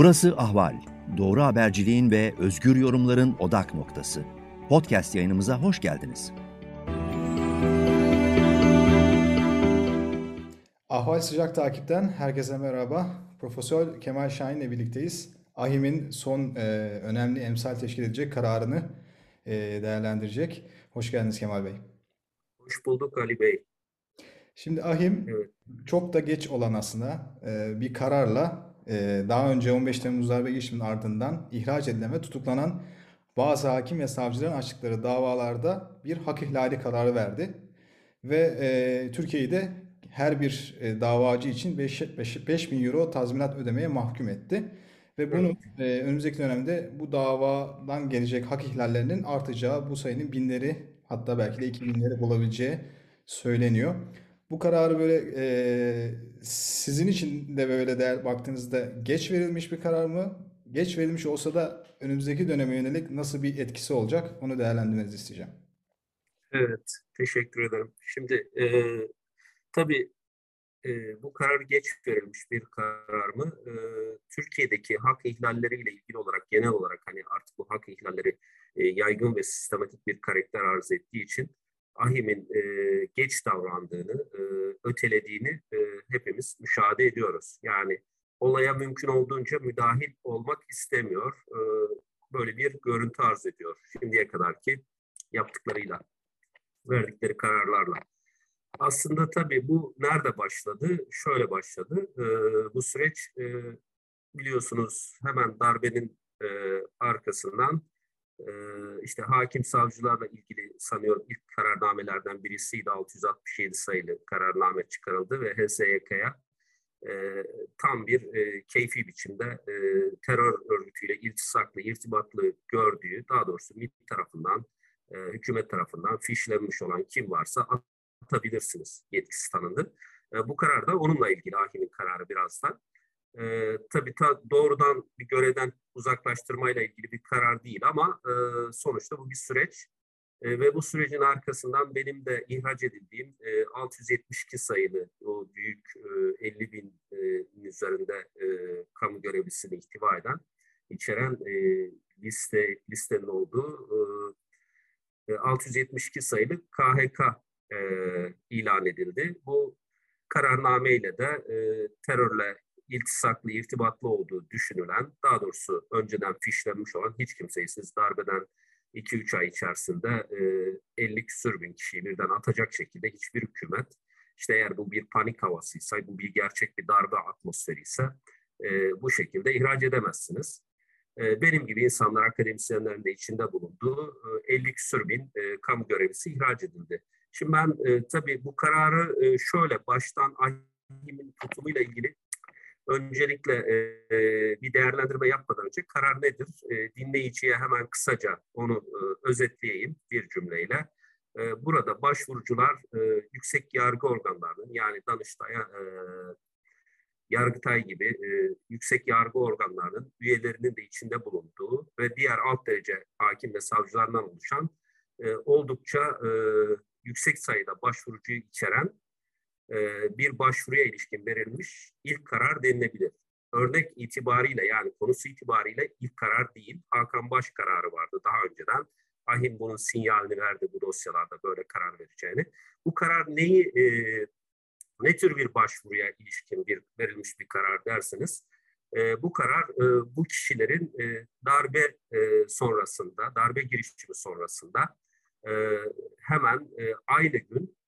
Burası Ahval. Doğru haberciliğin ve özgür yorumların odak noktası. Podcast yayınımıza hoş geldiniz. Ahval Sıcak Takip'ten herkese merhaba. Profesör Kemal Şahin ile birlikteyiz. AHİM'in son e, önemli emsal teşkil edecek kararını e, değerlendirecek. Hoş geldiniz Kemal Bey. Hoş bulduk Ali Bey. Şimdi AHİM evet. çok da geç olan aslında e, bir kararla daha önce 15 Temmuz darbe girişiminin ardından ihraç edilen ve tutuklanan bazı hakim ve savcıların açtıkları davalarda bir hak ihlali kararı verdi. Ve e, Türkiye'yi de her bir e, davacı için 5, 5, 5 bin euro tazminat ödemeye mahkum etti. Ve bunu evet. e, önümüzdeki dönemde bu davadan gelecek hak ihlallerinin artacağı, bu sayının binleri hatta belki de iki binleri bulabileceği söyleniyor. Bu kararı böyle e, sizin için de böyle değer baktığınızda geç verilmiş bir karar mı? Geç verilmiş olsa da önümüzdeki döneme yönelik nasıl bir etkisi olacak? Onu değerlendirmenizi isteyeceğim. Evet, teşekkür ederim. Şimdi e, tabii e, bu karar geç verilmiş bir karar mı? E, Türkiye'deki hak ihlalleriyle ilgili olarak genel olarak hani artık bu hak ihlalleri e, yaygın ve sistematik bir karakter arz ettiği için AHİM'in e, geç davrandığını, e, ötelediğini e, hepimiz müşahede ediyoruz. Yani olaya mümkün olduğunca müdahil olmak istemiyor. E, böyle bir görüntü arz ediyor şimdiye kadar ki yaptıklarıyla, verdikleri kararlarla. Aslında tabii bu nerede başladı? Şöyle başladı. E, bu süreç e, biliyorsunuz hemen darbenin e, arkasından e, işte hakim savcılarla ilgili sanıyorum ilk kararnamelerden birisiydi 667 sayılı kararname çıkarıldı ve HSYK'ya e, tam bir e, keyfi biçimde e, terör örgütüyle iltisaklı, irtibatlı gördüğü, daha doğrusu MİT tarafından, e, hükümet tarafından fişlenmiş olan kim varsa atabilirsiniz yetkisi tanındı. E, bu karar da onunla ilgili hakimin kararı birazdan. E, tabii ta, doğrudan bir görevden uzaklaştırmayla ilgili bir karar değil ama e, sonuçta bu bir süreç. E, ve bu sürecin arkasından benim de ihraç edildiğim e, 672 sayılı o büyük e, 50 bin e, üzerinde e, kamu görevlisini ihtiva eden, içeren e, liste listenin olduğu e, 672 sayılı KHK e, ilan edildi. Bu kararnameyle de e, terörle iltisaklı, irtibatlı olduğu düşünülen, daha doğrusu önceden fişlenmiş olan hiç kimseyi siz darbeden 2-3 ay içerisinde e, 50 küsür bin kişiyi birden atacak şekilde hiçbir hükümet, işte eğer bu bir panik havasıysa, bu bir gerçek bir darbe atmosferi ise e, bu şekilde ihraç edemezsiniz. E, benim gibi insanlar, akademisyenlerin de içinde bulunduğu e, 50 küsür bin e, kamu görevlisi ihraç edildi. Şimdi ben e, tabii bu kararı e, şöyle baştan AHİM'in tutumuyla ilgili öncelikle e, bir değerlendirme yapmadan önce karar nedir? E, dinleyiciye hemen kısaca onu e, özetleyeyim bir cümleyle. E, burada başvurucular e, yüksek yargı organlarının yani Danıştay, e, Yargıtay gibi e, yüksek yargı organlarının üyelerinin de içinde bulunduğu ve diğer alt derece hakim ve savcılardan oluşan e, oldukça e, yüksek sayıda başvurucuyu içeren e, bir başvuruya ilişkin verilmiş ilk karar denilebilir. Örnek itibariyle yani konusu itibariyle ilk karar değil, Hakan Baş kararı vardı daha önceden. Ahim bunun sinyalini verdi bu dosyalarda böyle karar vereceğini. Bu karar neyi, e, ne tür bir başvuruya ilişkin bir verilmiş bir karar derseniz, e, bu karar e, bu kişilerin e, darbe e, sonrasında, darbe girişimi sonrasında e, hemen e, aynı gün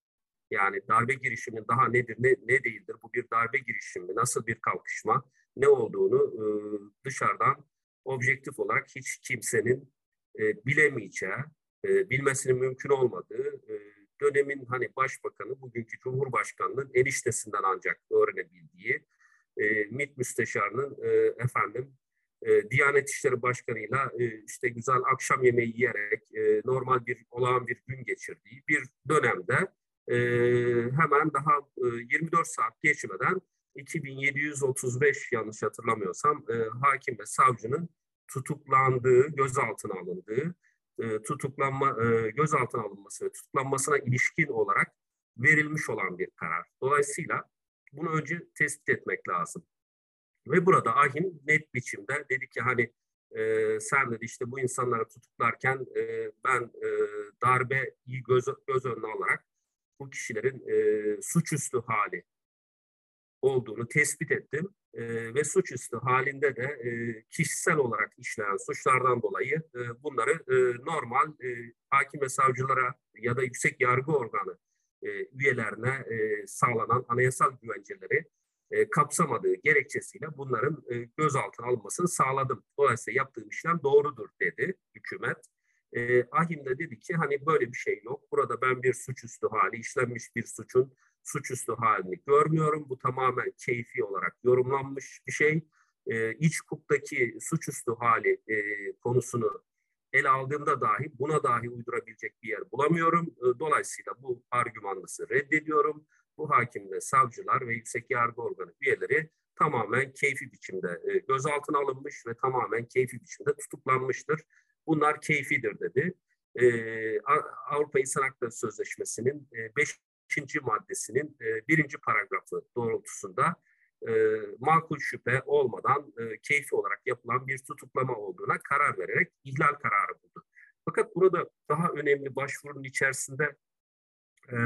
yani darbe girişimi daha nedir, ne, ne değildir, bu bir darbe girişimi, nasıl bir kalkışma, ne olduğunu e, dışarıdan objektif olarak hiç kimsenin e, bilemeyeceği, e, bilmesinin mümkün olmadığı e, dönemin hani başbakanı, bugünkü cumhurbaşkanının eniştesinden ancak öğrenebildiği, e, MİT müsteşarının e, efendim e, Diyanet İşleri Başkanı'yla e, işte güzel akşam yemeği yiyerek e, normal bir olağan bir gün geçirdiği bir dönemde e, hemen daha e, 24 saat geçmeden 2735 yanlış hatırlamıyorsam e, hakim ve savcının tutuklandığı, gözaltına alındığı, e, tutuklanma e, gözaltına alınması ve tutuklanmasına ilişkin olarak verilmiş olan bir karar. Dolayısıyla bunu önce tespit etmek lazım. Ve burada ahim net biçimde dedi ki hani e, sen dedi işte bu insanları tutuklarken e, ben e, darbeyi göz, göz önüne alarak bu kişilerin e, suçüstü hali olduğunu tespit ettim e, ve suçüstü halinde de e, kişisel olarak işlenen suçlardan dolayı e, bunları e, normal e, hakim ve savcılara ya da yüksek yargı organı e, üyelerine e, sağlanan anayasal güvenceleri e, kapsamadığı gerekçesiyle bunların e, gözaltına alınmasını sağladım. Dolayısıyla yaptığım işlem doğrudur dedi hükümet. E, Ahim de dedi ki hani böyle bir şey yok. Burada ben bir suçüstü hali, işlenmiş bir suçun suçüstü halini görmüyorum. Bu tamamen keyfi olarak yorumlanmış bir şey. E, iç hukuktaki suçüstü hali e, konusunu ele aldığımda dahi buna dahi uydurabilecek bir yer bulamıyorum. E, dolayısıyla bu argümanlısı reddediyorum. Bu hakim ve savcılar ve yüksek yargı organı üyeleri tamamen keyfi biçimde e, gözaltına alınmış ve tamamen keyfi biçimde tutuklanmıştır. Bunlar keyfidir dedi. E, Avrupa İnsan Hakları Sözleşmesi'nin 5 ikinci maddesinin e, birinci paragrafı doğrultusunda e, makul şüphe olmadan e, keyfi olarak yapılan bir tutuklama olduğuna karar vererek ihlal kararı buldu. Fakat burada daha önemli başvurunun içerisinde e,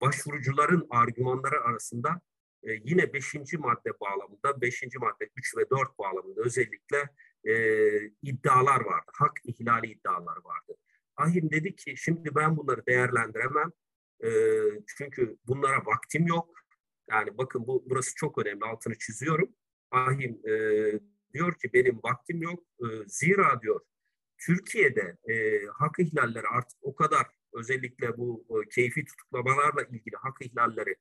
başvurucuların argümanları arasında e, yine beşinci madde bağlamında, beşinci madde 3 ve 4 bağlamında özellikle e, iddialar vardı. Hak ihlali iddialar vardı. Ahim dedi ki şimdi ben bunları değerlendiremem. E, çünkü bunlara vaktim yok. Yani bakın bu burası çok önemli altını çiziyorum. Ahim e, diyor ki benim vaktim yok. E, zira diyor Türkiye'de e, hak ihlalleri artık o kadar özellikle bu e, keyfi tutuklamalarla ilgili hak ihlalleri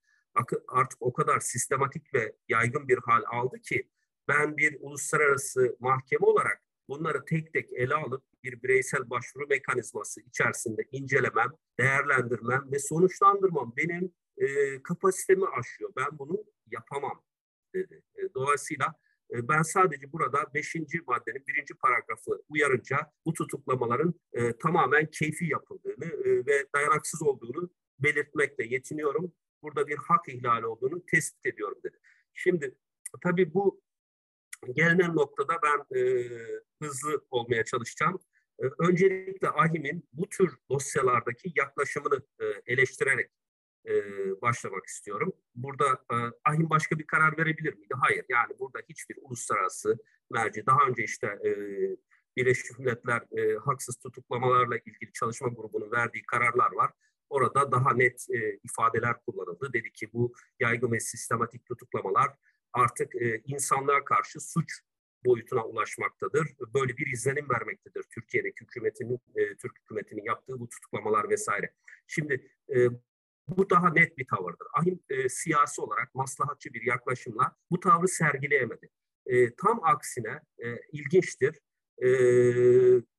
artık o kadar sistematik ve yaygın bir hal aldı ki ben bir uluslararası mahkeme olarak bunları tek tek ele alıp bir bireysel başvuru mekanizması içerisinde incelemem, değerlendirmem ve sonuçlandırmam benim e, kapasitemi aşıyor. Ben bunu yapamam dedi. E, dolayısıyla e, ben sadece burada beşinci maddenin birinci paragrafı uyarınca bu tutuklamaların e, tamamen keyfi yapıldığını e, ve dayanaksız olduğunu belirtmekle yetiniyorum. Burada bir hak ihlali olduğunu tespit ediyorum dedi. Şimdi tabii bu gelinen noktada ben e, hızlı olmaya çalışacağım. E, öncelikle AHİM'in bu tür dosyalardaki yaklaşımını e, eleştirerek e, başlamak istiyorum. Burada e, AHİM başka bir karar verebilir miydi? Hayır. Yani burada hiçbir uluslararası merci, daha önce işte e, Birleşmiş Milletler e, haksız tutuklamalarla ilgili çalışma grubunun verdiği kararlar var. Orada daha net e, ifadeler kullanıldı. Dedi ki bu yaygın ve sistematik tutuklamalar artık e, insanlığa karşı suç boyutuna ulaşmaktadır. Böyle bir izlenim vermektedir Türkiye'deki hükümetinin, e, Türk hükümetinin yaptığı bu tutuklamalar vesaire. Şimdi e, bu daha net bir tavırdır. Ahim e, siyasi olarak maslahatçı bir yaklaşımla bu tavrı sergileyemedi. E, tam aksine e, ilginçtir. E,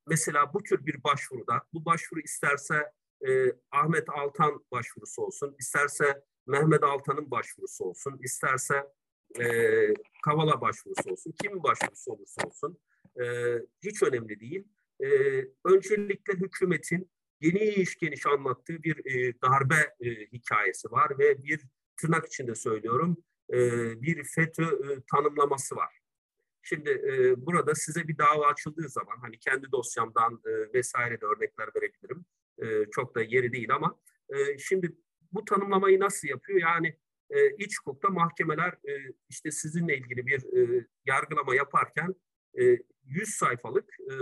mesela bu tür bir başvuruda, bu başvuru isterse e, Ahmet Altan başvurusu olsun, isterse Mehmet Altan'ın başvurusu olsun, isterse e, Kavala başvurusu olsun, kimin başvurusu olursa olsun e, hiç önemli değil. E, öncelikle hükümetin geniş geniş anlattığı bir e, darbe e, hikayesi var ve bir tırnak içinde söylüyorum e, bir FETÖ e, tanımlaması var. Şimdi e, burada size bir dava açıldığı zaman hani kendi dosyamdan e, vesaire de örnekler verebilirim. E, çok da yeri değil ama e, şimdi bu tanımlamayı nasıl yapıyor? Yani e, iç hukukta mahkemeler e, işte sizinle ilgili bir e, yargılama yaparken e, 100 sayfalık e,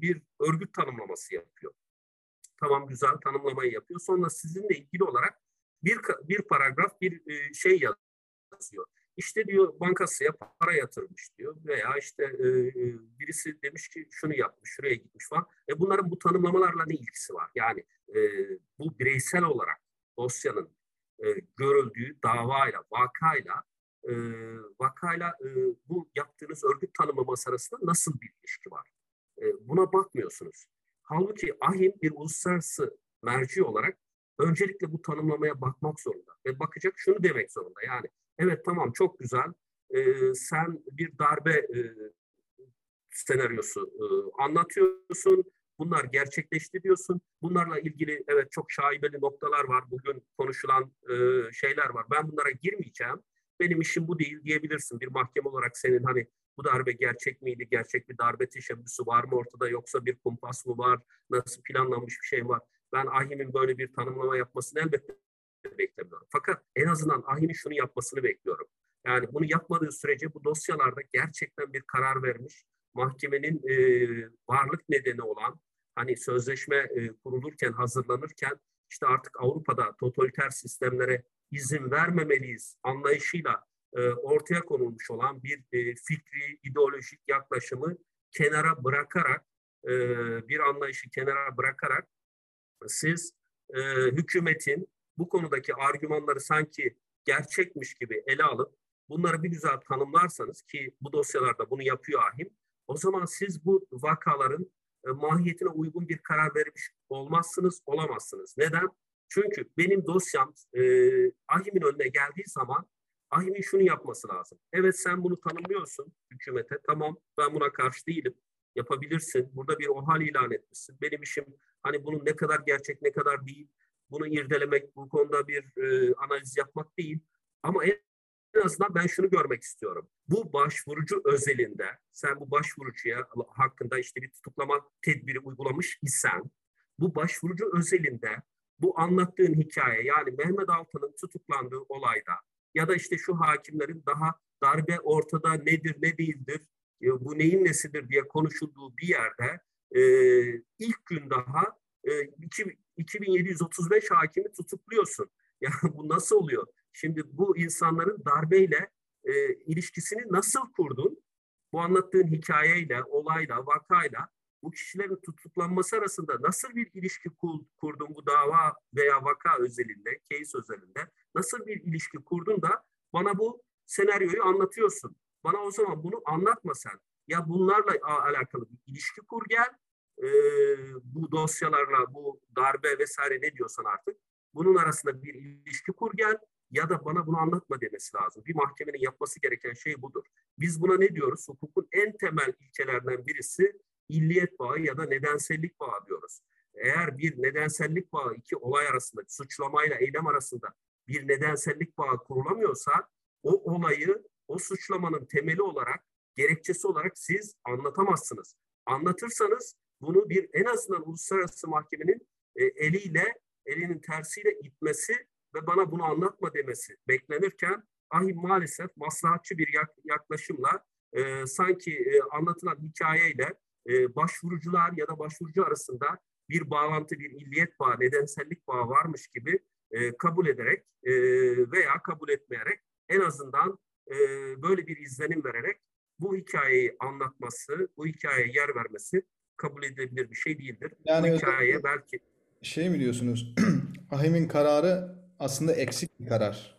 bir örgüt tanımlaması yapıyor. Tamam güzel tanımlamayı yapıyor. Sonra sizinle ilgili olarak bir bir paragraf bir e, şey yazıyor. İşte diyor bankasıya para yatırmış diyor veya işte e, e, birisi demiş ki şunu yapmış, şuraya gitmiş falan. E bunların bu tanımlamalarla ne ilgisi var? Yani e, bu bireysel olarak dosyanın e, görüldüğü davayla, vakayla e, vakayla e, bu yaptığınız örgüt tanımlaması arasında nasıl bir ilişki var? E, buna bakmıyorsunuz. Halbuki AHİM bir uluslararası merci olarak öncelikle bu tanımlamaya bakmak zorunda ve bakacak şunu demek zorunda. Yani evet tamam çok güzel e, sen bir darbe e, senaryosu e, anlatıyorsun Bunlar gerçekleşti diyorsun. Bunlarla ilgili evet çok şaibeli noktalar var. Bugün konuşulan e, şeyler var. Ben bunlara girmeyeceğim. benim işim bu değil diyebilirsin. Bir mahkeme olarak senin hani bu darbe gerçek miydi, gerçek bir darbe teşebbüsü var mı ortada yoksa bir kumpas mı var, nasıl planlanmış bir şey var. Ben Ahim'in böyle bir tanımlama yapmasını elbette beklemiyorum. Fakat en azından Ahim'in şunu yapmasını bekliyorum. Yani bunu yapmadığı sürece bu dosyalarda gerçekten bir karar vermiş, mahkemenin e, varlık nedeni olan, hani sözleşme e, kurulurken, hazırlanırken işte artık Avrupa'da totaliter sistemlere izin vermemeliyiz anlayışıyla e, ortaya konulmuş olan bir e, fikri, ideolojik yaklaşımı kenara bırakarak, e, bir anlayışı kenara bırakarak siz e, hükümetin bu konudaki argümanları sanki gerçekmiş gibi ele alıp bunları bir güzel tanımlarsanız ki bu dosyalarda bunu yapıyor ahim, o zaman siz bu vakaların e, mahiyetine uygun bir karar vermiş olmazsınız, olamazsınız. Neden? Çünkü benim dosyam e, ahimin önüne geldiği zaman ahimin şunu yapması lazım. Evet sen bunu tanımlıyorsun hükümete. Tamam ben buna karşı değilim. Yapabilirsin. Burada bir ohal ilan etmişsin. Benim işim hani bunun ne kadar gerçek ne kadar değil. Bunu irdelemek, bu konuda bir e, analiz yapmak değil. Ama en en azından ben şunu görmek istiyorum. Bu başvurucu özelinde sen bu başvurucuya hakkında işte bir tutuklama tedbiri uygulamış isen bu başvurucu özelinde bu anlattığın hikaye yani Mehmet Altan'ın tutuklandığı olayda ya da işte şu hakimlerin daha darbe ortada nedir ne değildir e, bu neyin nesidir diye konuşulduğu bir yerde e, ilk gün daha e, 2735 hakimi tutukluyorsun. Ya bu nasıl oluyor? Şimdi bu insanların darbeyle e, ilişkisini nasıl kurdun? Bu anlattığın hikayeyle, olayla, vakayla bu kişilerin tutuklanması arasında nasıl bir ilişki kurdun bu dava veya vaka özelinde, case özelinde nasıl bir ilişki kurdun da bana bu senaryoyu anlatıyorsun. Bana o zaman bunu anlatma sen. Ya bunlarla alakalı bir ilişki kur gel. E, bu dosyalarla, bu darbe vesaire ne diyorsan artık. Bunun arasında bir ilişki kur gel ya da bana bunu anlatma demesi lazım. Bir mahkemenin yapması gereken şey budur. Biz buna ne diyoruz? Hukukun en temel ilkelerinden birisi illiyet bağı ya da nedensellik bağı diyoruz. Eğer bir nedensellik bağı iki olay arasında, suçlamayla eylem arasında bir nedensellik bağı kurulamıyorsa o olayı o suçlamanın temeli olarak, gerekçesi olarak siz anlatamazsınız. Anlatırsanız bunu bir en azından uluslararası mahkemenin e, eliyle, elinin tersiyle itmesi ve bana bunu anlatma demesi beklenirken ahim maalesef maslahatçı bir yaklaşımla e, sanki e, anlatılan hikayeyle e, başvurucular ya da başvurucu arasında bir bağlantı, bir illiyet bağı, nedensellik bağı varmış gibi e, kabul ederek e, veya kabul etmeyerek en azından e, böyle bir izlenim vererek bu hikayeyi anlatması, bu hikayeye yer vermesi kabul edilebilir bir şey değildir. Yani bu hikayeye belki... Şey mi diyorsunuz? Ahim'in kararı aslında eksik bir karar.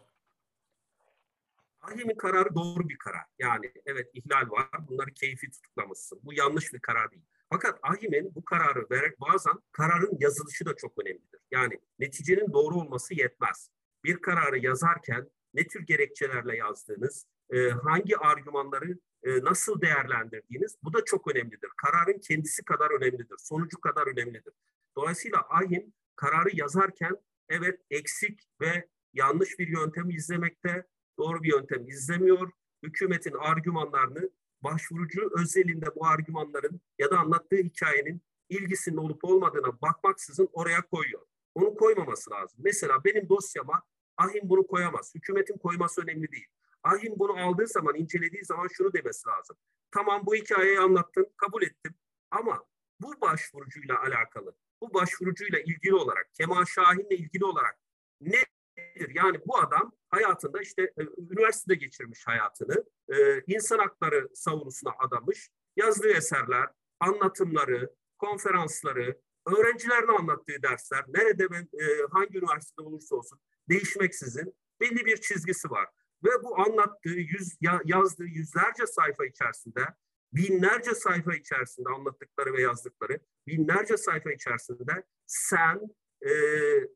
Hakimin kararı doğru bir karar. Yani evet ihlal var. Bunları keyfi tutuklamışsın. Bu yanlış bir karar değil. Fakat Ahim'in bu kararı vererek bazen kararın yazılışı da çok önemlidir. Yani neticenin doğru olması yetmez. Bir kararı yazarken ne tür gerekçelerle yazdığınız, e, hangi argümanları e, nasıl değerlendirdiğiniz bu da çok önemlidir. Kararın kendisi kadar önemlidir, sonucu kadar önemlidir. Dolayısıyla Ahim kararı yazarken evet eksik ve yanlış bir yöntem izlemekte, doğru bir yöntem izlemiyor. Hükümetin argümanlarını başvurucu özelinde bu argümanların ya da anlattığı hikayenin ilgisinin olup olmadığına bakmaksızın oraya koyuyor. Onu koymaması lazım. Mesela benim dosyama ahim bunu koyamaz. Hükümetin koyması önemli değil. Ahim bunu aldığı zaman, incelediği zaman şunu demesi lazım. Tamam bu hikayeyi anlattın, kabul ettim. Ama bu başvurucuyla alakalı bu başvurucuyla ilgili olarak, Kemal Şahin'le ilgili olarak nedir? Yani bu adam hayatında işte e, üniversitede geçirmiş hayatını, e, insan hakları savunusuna adamış, yazdığı eserler, anlatımları, konferansları, öğrencilerine anlattığı dersler, nerede ben, e, hangi üniversitede olursa olsun değişmeksizin belli bir çizgisi var. Ve bu anlattığı, yüz, yazdığı yüzlerce sayfa içerisinde binlerce sayfa içerisinde anlattıkları ve yazdıkları binlerce sayfa içerisinde sen e,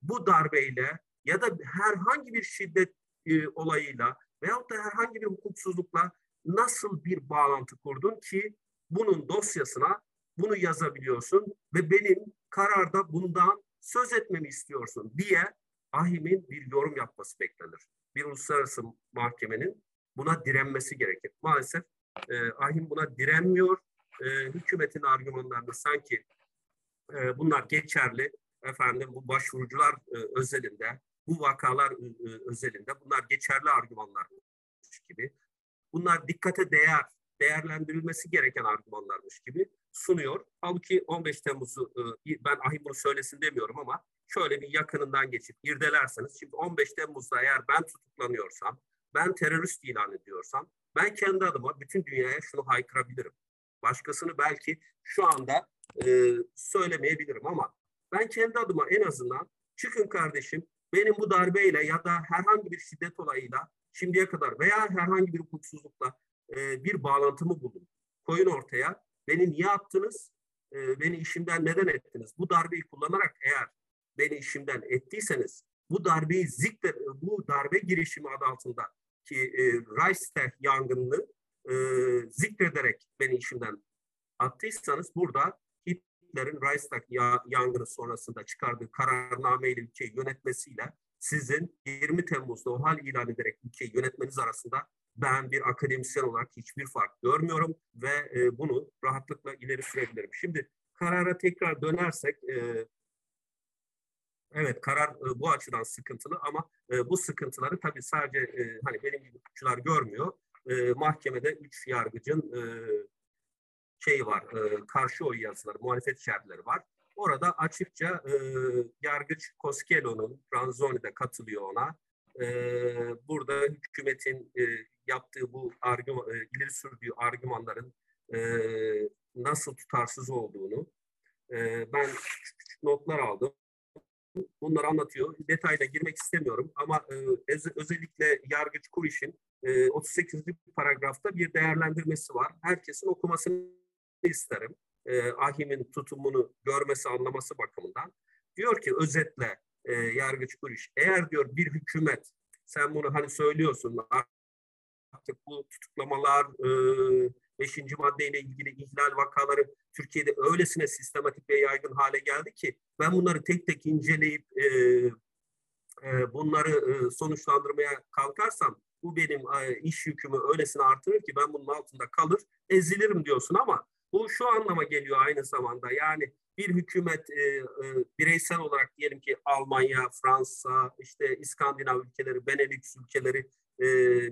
bu darbeyle ya da herhangi bir şiddet e, olayıyla veyahut da herhangi bir hukuksuzlukla nasıl bir bağlantı kurdun ki bunun dosyasına bunu yazabiliyorsun ve benim kararda bundan söz etmemi istiyorsun diye ahimin bir yorum yapması beklenir. bir uluslararası mahkemenin buna direnmesi gerekir. Maalesef e, ahim buna direnmiyor. E, hükümetin argümanlarını sanki e, bunlar geçerli. Efendim bu başvurucular e, özelinde, bu vakalar e, e özelinde bunlar geçerli argümanlar gibi. Bunlar dikkate değer, değerlendirilmesi gereken argümanlarmış gibi sunuyor. Halbuki 15 Temmuz'u e, ben ahim bunu söylesin demiyorum ama şöyle bir yakınından geçip irdelerseniz şimdi 15 Temmuz'da eğer ben tutuklanıyorsam, ben terörist ilan ediyorsam ben kendi adıma bütün dünyaya şunu haykırabilirim. Başkasını belki şu anda e, söylemeyebilirim ama ben kendi adıma en azından çıkın kardeşim benim bu darbeyle ya da herhangi bir şiddet olayıyla şimdiye kadar veya herhangi bir hukuksuzlukla e, bir bağlantımı bulun. Koyun ortaya. Beni niye attınız? E, beni işimden neden ettiniz? Bu darbeyi kullanarak eğer beni işimden ettiyseniz bu darbeyi zikre, bu darbe girişimi adı altında ki e, Reichstag yangınını e, zikrederek beni işimden attıysanız burada Hitler'in Reichstag yangını sonrasında çıkardığı kararnameyle ülkeyi yönetmesiyle sizin 20 Temmuz'da o hal ilan ederek ülkeyi yönetmeniz arasında ben bir akademisyen olarak hiçbir fark görmüyorum ve e, bunu rahatlıkla ileri sürebilirim. Şimdi karara tekrar dönersek e, evet karar e, bu açıdan sıkıntılı ama e, bu sıkıntıları tabii sadece e, hani benim gibi hukukçular görmüyor. E, mahkemede üç yargıcın e, şey var, e, karşı oy yazıları, muhalefet şerhleri var. Orada açıkça e, yargıç Koskelo'nun, Ranzoni de katılıyor ona. E, burada hükümetin e, yaptığı bu argüman, e, ileri sürdüğü argümanların e, nasıl tutarsız olduğunu e, ben notlar aldım. Bunları anlatıyor. Detayla girmek istemiyorum ama e, öz, özellikle yargıç Kuriş'in e, 38. paragrafta bir değerlendirmesi var. Herkesin okumasını isterim. E, Ahim'in tutumunu görmesi, anlaması bakımından. Diyor ki özetle e, yargıç Kuriş, eğer diyor bir hükümet, sen bunu hani söylüyorsun artık bu tutuklamalar, e, beşinci maddeyle ilgili ihlal vakaları Türkiye'de öylesine sistematik ve yaygın hale geldi ki ben bunları tek tek inceleyip e, e, bunları e, sonuçlandırmaya kalkarsam bu benim e, iş yükümü öylesine artırır ki ben bunun altında kalır, ezilirim diyorsun ama bu şu anlama geliyor aynı zamanda. Yani bir hükümet e, e, bireysel olarak diyelim ki Almanya, Fransa, işte İskandinav ülkeleri, Benelux ülkeleri e,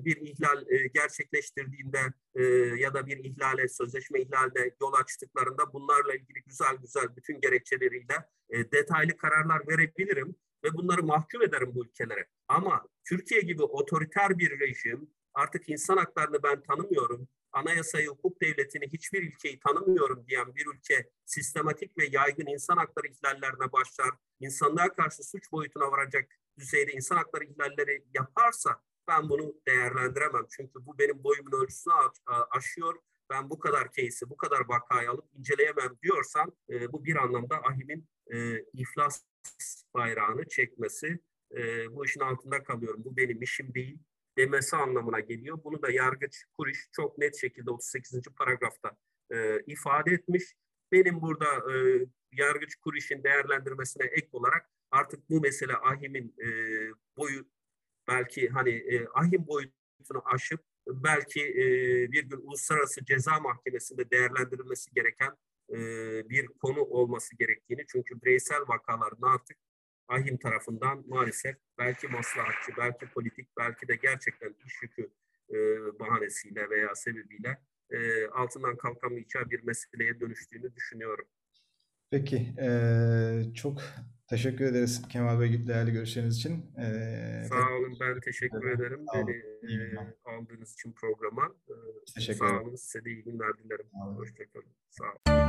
bir ihlal e, gerçekleştirdiğinde e, ya da bir ihlale, sözleşme ihlaline yol açtıklarında bunlarla ilgili güzel güzel bütün gerekçeleriyle detaylı kararlar verebilirim ve bunları mahkum ederim bu ülkelere. Ama Türkiye gibi otoriter bir rejim artık insan haklarını ben tanımıyorum anayasayı, hukuk devletini, hiçbir ülkeyi tanımıyorum diyen bir ülke sistematik ve yaygın insan hakları ihlallerine başlar, insanlığa karşı suç boyutuna varacak düzeyde insan hakları ihlalleri yaparsa ben bunu değerlendiremem. Çünkü bu benim boyumun ölçüsünü aşıyor. Ben bu kadar case'i, bu kadar vakayı alıp inceleyemem diyorsan e, bu bir anlamda ahimin e, iflas bayrağını çekmesi. E, bu işin altında kalıyorum. Bu benim işim değil demesi anlamına geliyor. Bunu da yargıç Kuriş çok net şekilde 38. paragrafta e, ifade etmiş. Benim burada e, yargıç Kuriş'in değerlendirmesine ek olarak artık bu mesele Ahim'in e, boyu belki hani e, Ahim boyutunu aşıp belki e, bir gün Uluslararası Ceza Mahkemesi'nde değerlendirilmesi gereken e, bir konu olması gerektiğini çünkü bireysel vakaların artık ahim tarafından maalesef belki maslahatçı, belki politik, belki de gerçekten iş yükü e, bahanesiyle veya sebebiyle e, altından kalkamayacağı bir meseleye dönüştüğünü düşünüyorum. Peki, e, çok teşekkür ederiz Kemal Bey değerli görüşleriniz için. E, Sağ olun, ben teşekkür ederim. Beni e, aldığınız için programa. E, teşekkür Sağ olun, size de iyi günler dilerim. Hoşçakalın. Sağ olun.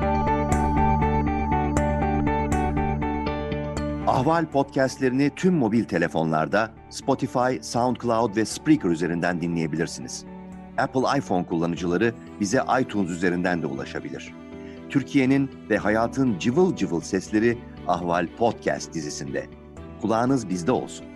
Ahval podcastlerini tüm mobil telefonlarda Spotify, SoundCloud ve Spreaker üzerinden dinleyebilirsiniz. Apple iPhone kullanıcıları bize iTunes üzerinden de ulaşabilir. Türkiye'nin ve hayatın cıvıl cıvıl sesleri Ahval Podcast dizisinde. Kulağınız bizde olsun.